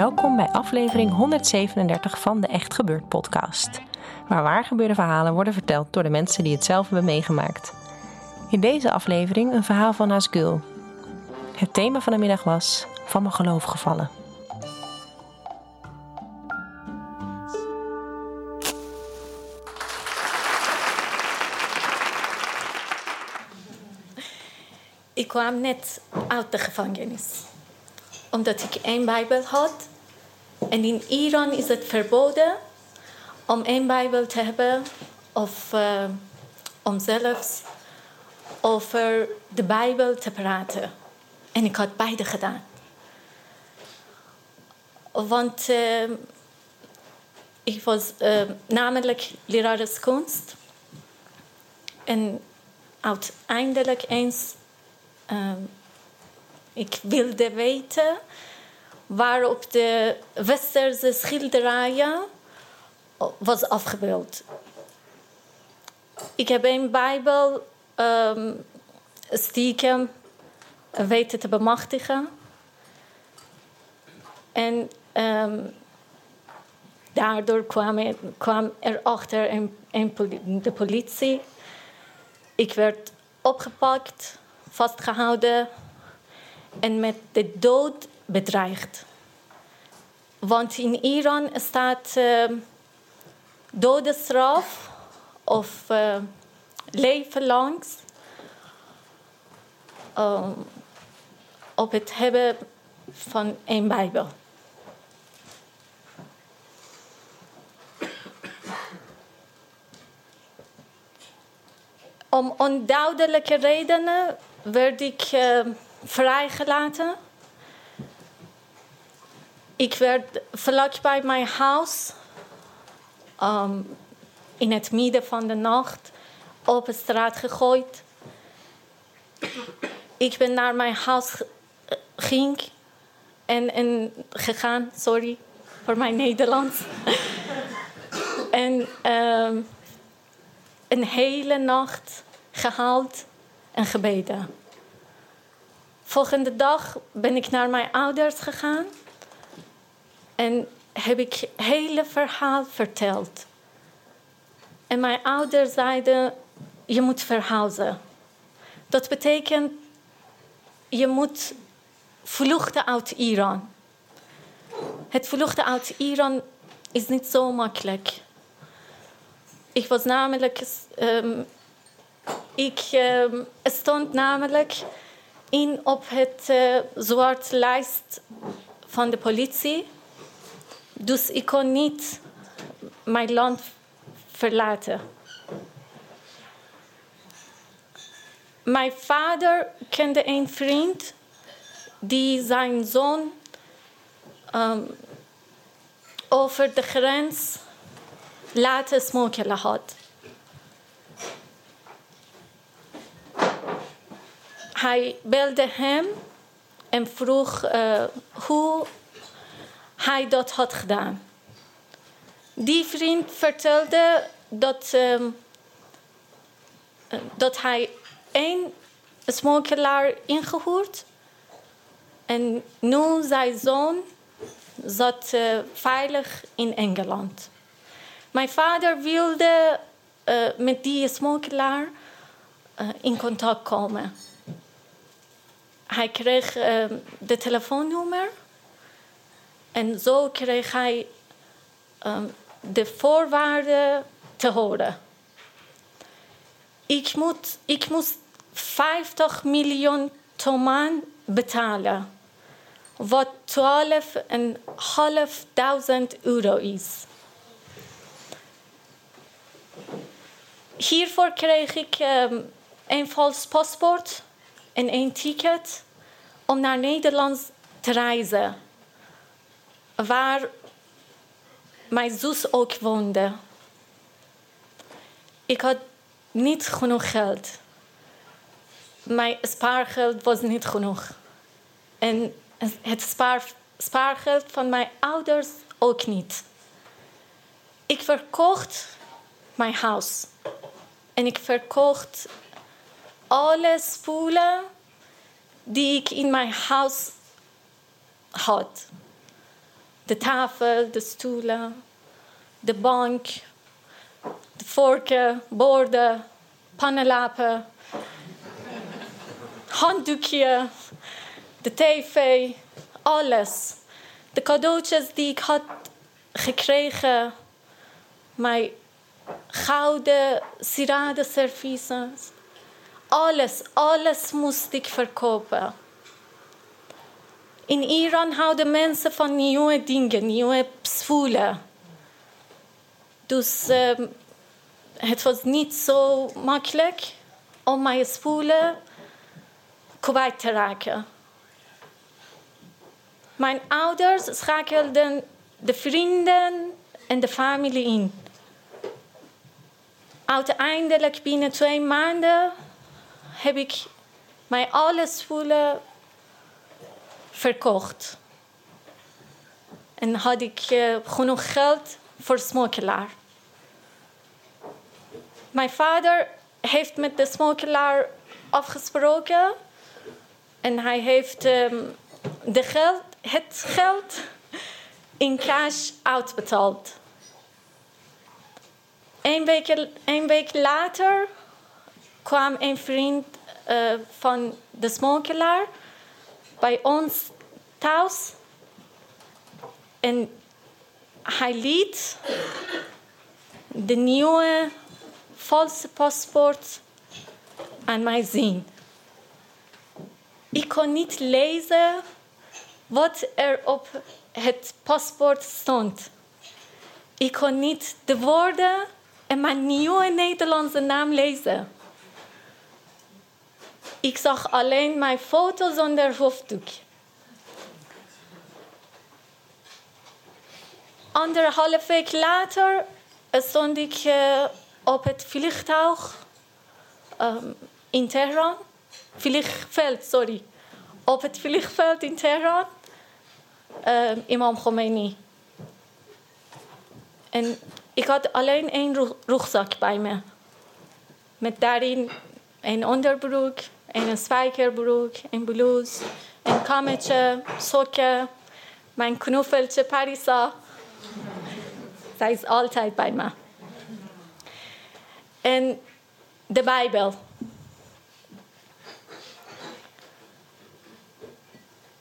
Welkom bij aflevering 137 van de Echt Gebeurd podcast. Waar waar gebeurde verhalen worden verteld door de mensen die het zelf hebben meegemaakt. In deze aflevering een verhaal van Asgul. Het thema van de middag was van mijn geloof gevallen. Ik kwam net uit de gevangenis. Omdat ik één Bijbel had. En in Iran is het verboden om één Bijbel te hebben of uh, om zelfs over de Bijbel te praten. En ik had beide gedaan. Want uh, ik was uh, namelijk leraarskunst. En uiteindelijk eens ik wilde weten waarop de westerse schilderijen was afgebeeld. Ik heb een Bijbel um, stiekem weten te bemachtigen. En um, daardoor kwam er, er achter een de politie. Ik werd opgepakt, vastgehouden en met de dood bedreigd. Want in Iran staat uh, dodenstraf of uh, levenslang uh, op het hebben van een Bijbel. Om onduidelijke redenen werd ik vrijgelaten. Ik werd vlakbij mijn huis, um, in het midden van de nacht, op de straat gegooid. Ik ben naar mijn huis ging en, en gegaan, sorry voor mijn Nederlands. en um, een hele nacht gehaald en gebeden. Volgende dag ben ik naar mijn ouders gegaan en heb ik het hele verhaal verteld. En mijn ouders zeiden: Je moet verhuizen. Dat betekent je moet vluchten uit Iran. Het vluchten uit Iran is niet zo makkelijk. Ik was namelijk. Um, ik um, stond namelijk in op het uh, zwarte lijst van de politie. Dus ik kon niet mijn land verlaten. Mijn vader kende een vriend die zijn zoon um, over de grens laten smokkelen had. Hij belde hem en vroeg uh, hoe hij dat had gedaan. Die vriend vertelde dat, uh, dat hij één smokkelaar ingehuurd en nu zijn zoon zat uh, veilig in Engeland. Mijn vader wilde uh, met die smokkelaar in contact komen. Hij kreeg de telefoonnummer en zo kreeg hij um, de voorwaarden te horen. Ik, moet, ik moest 50 miljoen tomaan betalen. Wat 12.500 euro is. Hiervoor kreeg ik um, een vals paspoort en een ticket om naar Nederland te reizen. Waar mijn zus ook woonde. Ik had niet genoeg geld. Mijn spaargeld was niet genoeg. En het spaar, spaargeld van mijn ouders ook niet. Ik verkocht mijn huis. En ik verkocht alle spullen die ik in mijn huis had. De tafel, de stoelen, de bank, de vorken, borden, pannenlappen, handdoekje, de tv, alles. De cadeautjes die ik had gekregen, mijn gouden sieradenservices. Alles, alles moest ik verkopen. In Iran houden mensen van nieuwe dingen, nieuwe spullen. Dus uh, het was niet zo makkelijk om mijn spullen kwijt te raken. Mijn ouders schakelden de vrienden en de familie in. Uiteindelijk binnen twee maanden heb ik mijn alle spullen verkocht. En had ik uh, genoeg geld voor smokkelaar. Mijn vader heeft met de smokkelaar afgesproken. En hij heeft um, de geld, het geld in cash uitbetaald. Een week, een week later kwam een vriend uh, van de smokkelaar bij ons thuis. En hij liet de nieuwe valse paspoort aan mij zien. Ik kon niet lezen wat er op het paspoort stond. Ik kon niet de woorden en mijn nieuwe Nederlandse naam lezen. Ik zag alleen mijn foto zonder hoofddoek. Anderhalf week later stond ik uh, op het vliegtuig um, in Teheran. Vliegveld, sorry. Op het vliegveld in Teheran. Uh, Imam Khomeini. En ik had alleen één rugzak bij me. Met daarin een onderbroek, een spijkerbroek, een blouse, een kamertje, sokken, mijn knuffeltje Parisa. Zij is altijd bij me. En de Bijbel.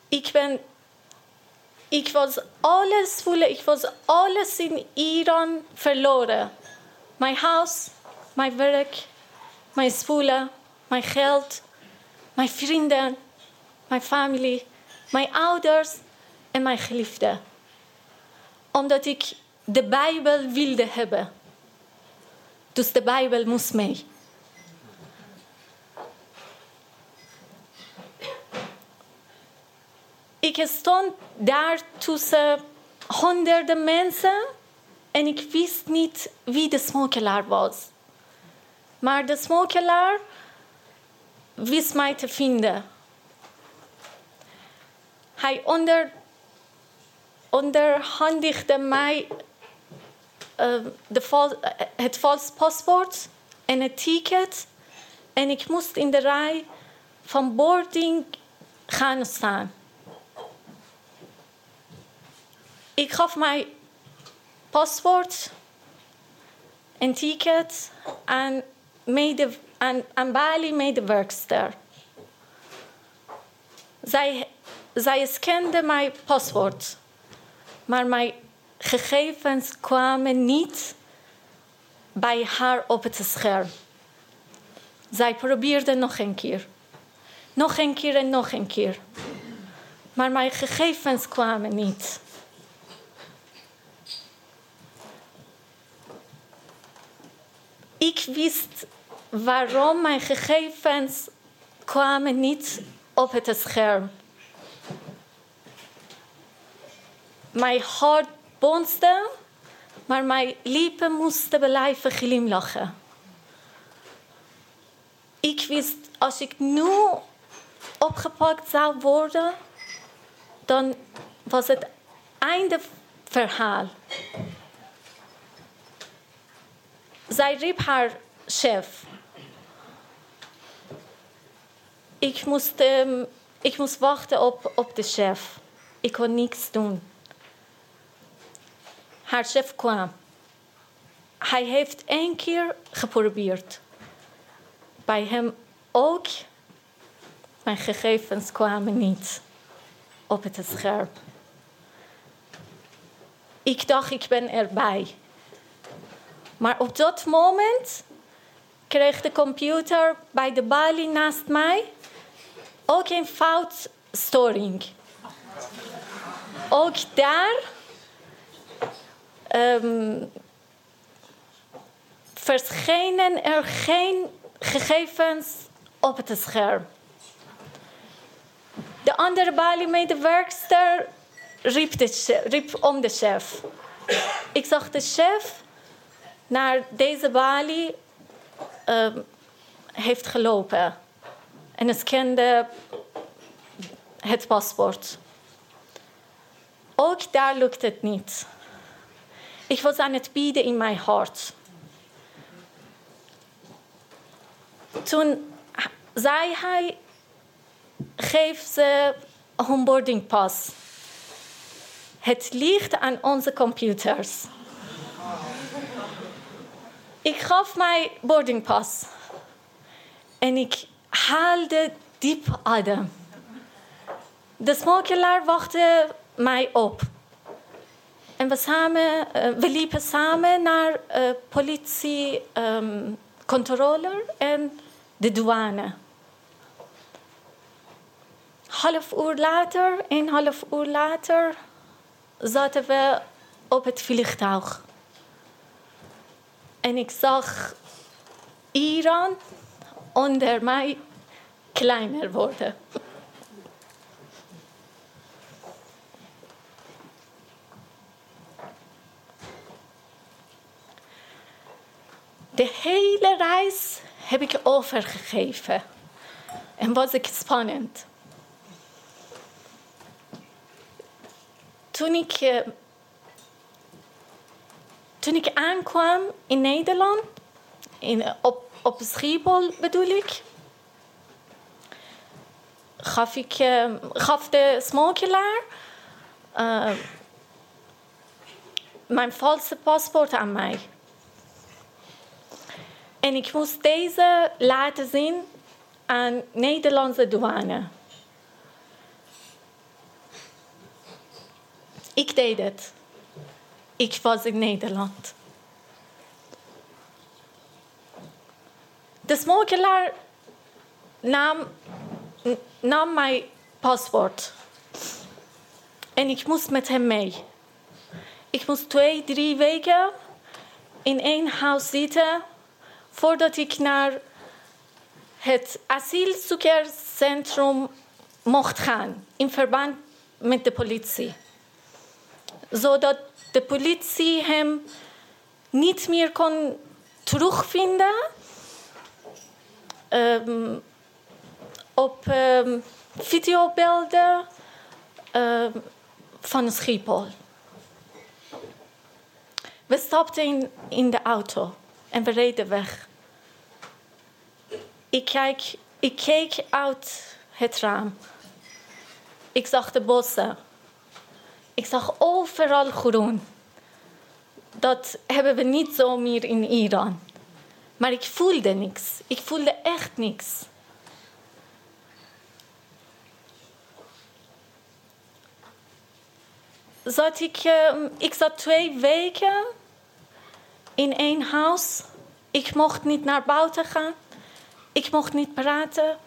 Ik ben ik was alles voelen, ik was alles in Iran verloren. Mijn huis, mijn werk, mijn spullen, mijn geld, mijn vrienden, mijn familie, mijn ouders en mijn geliefde. Omdat ik de Bijbel wilde hebben. Dus de Bijbel moest mee. Ik stond daar tussen honderden mensen en ik wist niet wie de smokkelaar was. Maar de smokkelaar wist mij te vinden. Hij onder, onderhandigde mij uh, de val, het vals paspoort en het ticket. En ik moest in de rij van boarding gaan staan. Ik gaf mijn paspoort en ticket aan, mede, aan, aan Bali medewerkster. Zij, zij scande mijn paspoort, maar mijn gegevens kwamen niet bij haar op het scherm. Zij probeerde nog een keer. Nog een keer en nog een keer. Maar mijn gegevens kwamen niet. Ik wist waarom mijn gegevens kwamen niet op het scherm. Mijn hart bonste, maar mijn lippen moesten blijven glimlachen. Ik wist, als ik nu opgepakt zou worden, dan was het einde verhaal. Zij riep haar chef. Ik moest, um, ik moest wachten op, de chef. Ik kon niks doen. Haar chef kwam. Hij heeft één keer geprobeerd. Bij hem ook. Mijn gegevens kwamen niet op het scherm. Ik dacht, ik ben erbij. Maar op dat moment kreeg de computer bij de balie naast mij ook een foutstoring. Ook daar um, verschenen er geen gegevens op het scherm. De andere balie-medewerkster riep, om de chef. Ik zag de chef naar deze balie uh, heeft gelopen en scande het paspoort. Ook daar lukt het niet. Ik was aan het bieden in mijn hart. Toen zei hij: geef ze een boardingpas. Het ligt aan onze computers. Ik gaf mijn boardingpas en ik haalde diep adem. De smokkelaar wachtte mij op. En we, samen, eh, we liepen samen naar uh, politiecontrole um, en de douane. Half uur later, een half uur later, zaten we op het vliegtuig. En ik zag Iran onder mij kleiner worden. De hele reis heb ik overgegeven. En was ik spannend. Toen ik, uh, toen ik aankwam in Nederland, in, op, op Schiphol bedoel ik, gaf, ik, uh, gaf de smokkelaar uh, mijn valse paspoort aan mij. En ik moest deze laten zien aan Nederlandse douane. Ik deed het. Ik was in Nederland. De smokkelaar nam, nam mijn paspoort. En ik moest met hem mee. Ik moest twee, drie weken in één huis zitten voordat ik naar het asielzoekerscentrum mocht gaan in verband met de politie. Zodat de politie hem niet meer kon terugvinden um, op um, videobeelden um, van Schiphol. We stapten in, in de auto en we reden weg. Ik, kijk, ik keek uit het raam. Ik zag de bossen. Ik zag overal groen. Dat hebben we niet zo meer in Iran. Maar ik voelde niks. Ik voelde echt niks. Zat ik, uh, ik zat twee weken in één huis. Ik mocht niet naar buiten gaan. ik mocht niet praten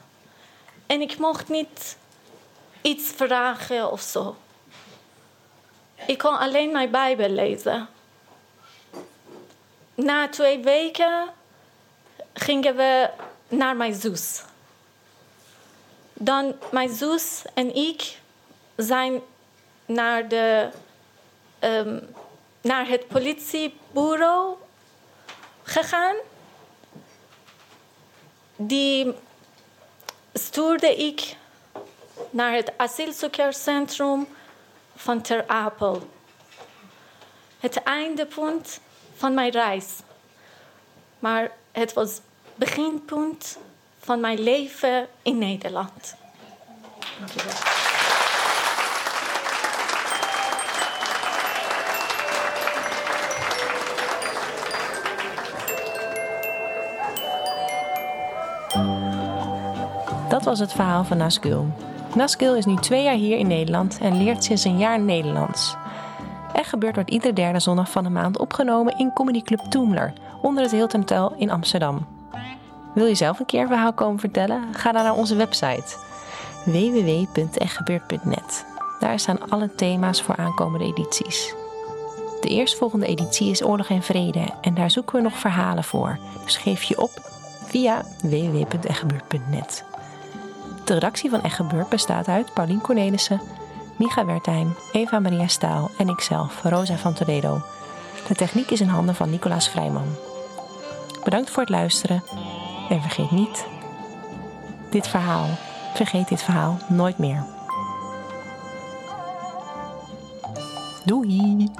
en ik mocht niet iets vragen of zo. Ik kon alleen mijn Bijbel lezen. Na twee weken gingen we naar mijn zus. Dan mijn zus en ik zijn naar, de, um, naar het politiebureau gegaan. Die stuurde ik naar het asielzoekerscentrum van Ter Apel. Het eindepunt van mijn reis. Maar het was beginpunt van mijn leven in Nederland. Dat was het verhaal van Nasgul. Nasgul is nu twee jaar hier in Nederland en leert sinds een jaar Nederlands. Er gebeurt wordt iedere derde zondag van de maand opgenomen in Comedy Club Toemler, onder het Hilton Hotel in Amsterdam. Wil je zelf een keer een verhaal komen vertellen? Ga dan naar onze website www.echtgebeurd.net. Daar staan alle thema's voor aankomende edities. De eerstvolgende editie is Oorlog en Vrede en daar zoeken we nog verhalen voor. Dus geef je op via www.echtgebeurd.net. De redactie van Echt Gebeurd bestaat uit Paulien Cornelissen, Micha Wertheim, Eva Maria Staal en ikzelf, Rosa van Toledo. De techniek is in handen van Nicolaas Vrijman. Bedankt voor het luisteren en vergeet niet dit verhaal. Vergeet dit verhaal nooit meer. Doei!